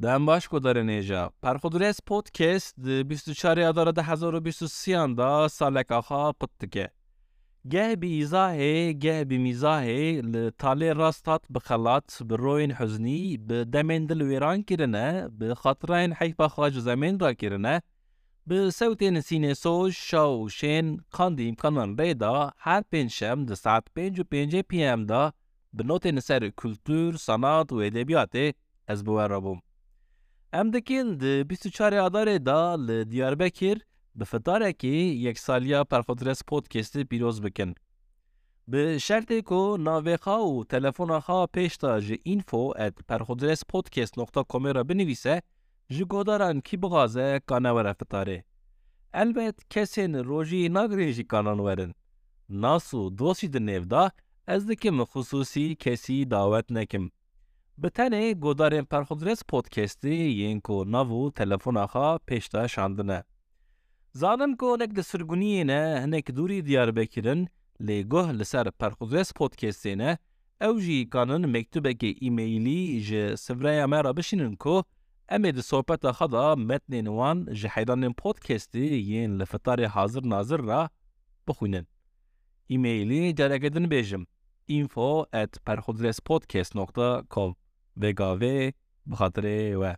گدار نیجا پرخودرس پودکست د 24 آدار ده 2023 دا سالک آخا پتکه گه بی ایزاه گه بی میزاه لطالی راستات بخلات بروین حزنی به دمین دل ویران کرنه به خاطرین حیفا خواج زمین را کرنه به صوتین سینه سوش شاو شین قاندی امکانان ریدا هر پنجشم ده ساعت پنج و پنج پی ام دا به نوتین سر کلتور، سانات و ادبیات از بوار را بوم. دکین ده 24 آدار دا ل دیاربکر به فتاره که یک سالیا پرخودرس پودکست پیروز بکن. به شرطی که ناویخا و تلفن خواه پیش تا جه اینفو ات پرخودرس پودکست نقطه کمی را بنویسه جه گوداران کی بغازه کانه وره فتاره. البت کسین روژی نگرین جی کانان ورن. ناسو دوستی ده نیو به تنه گودارین پرخودرس پودکستی ین کو ناو تلفن آخا پیشتا شاندنه. زانم کو نک ده سرگونی نه هنک دوری دیار بکرن لی گوه لسر پرخودرس پودکستی نه او جی کانن مکتوبه که ایمیلی جه سفره مرا بشینن کو امید صحبت خدا متن وان جه حیدان پودکستی ین لفتار حاضر ناظر را بخوینن. ایمیلی درگدن بیجم info at وگاوه به و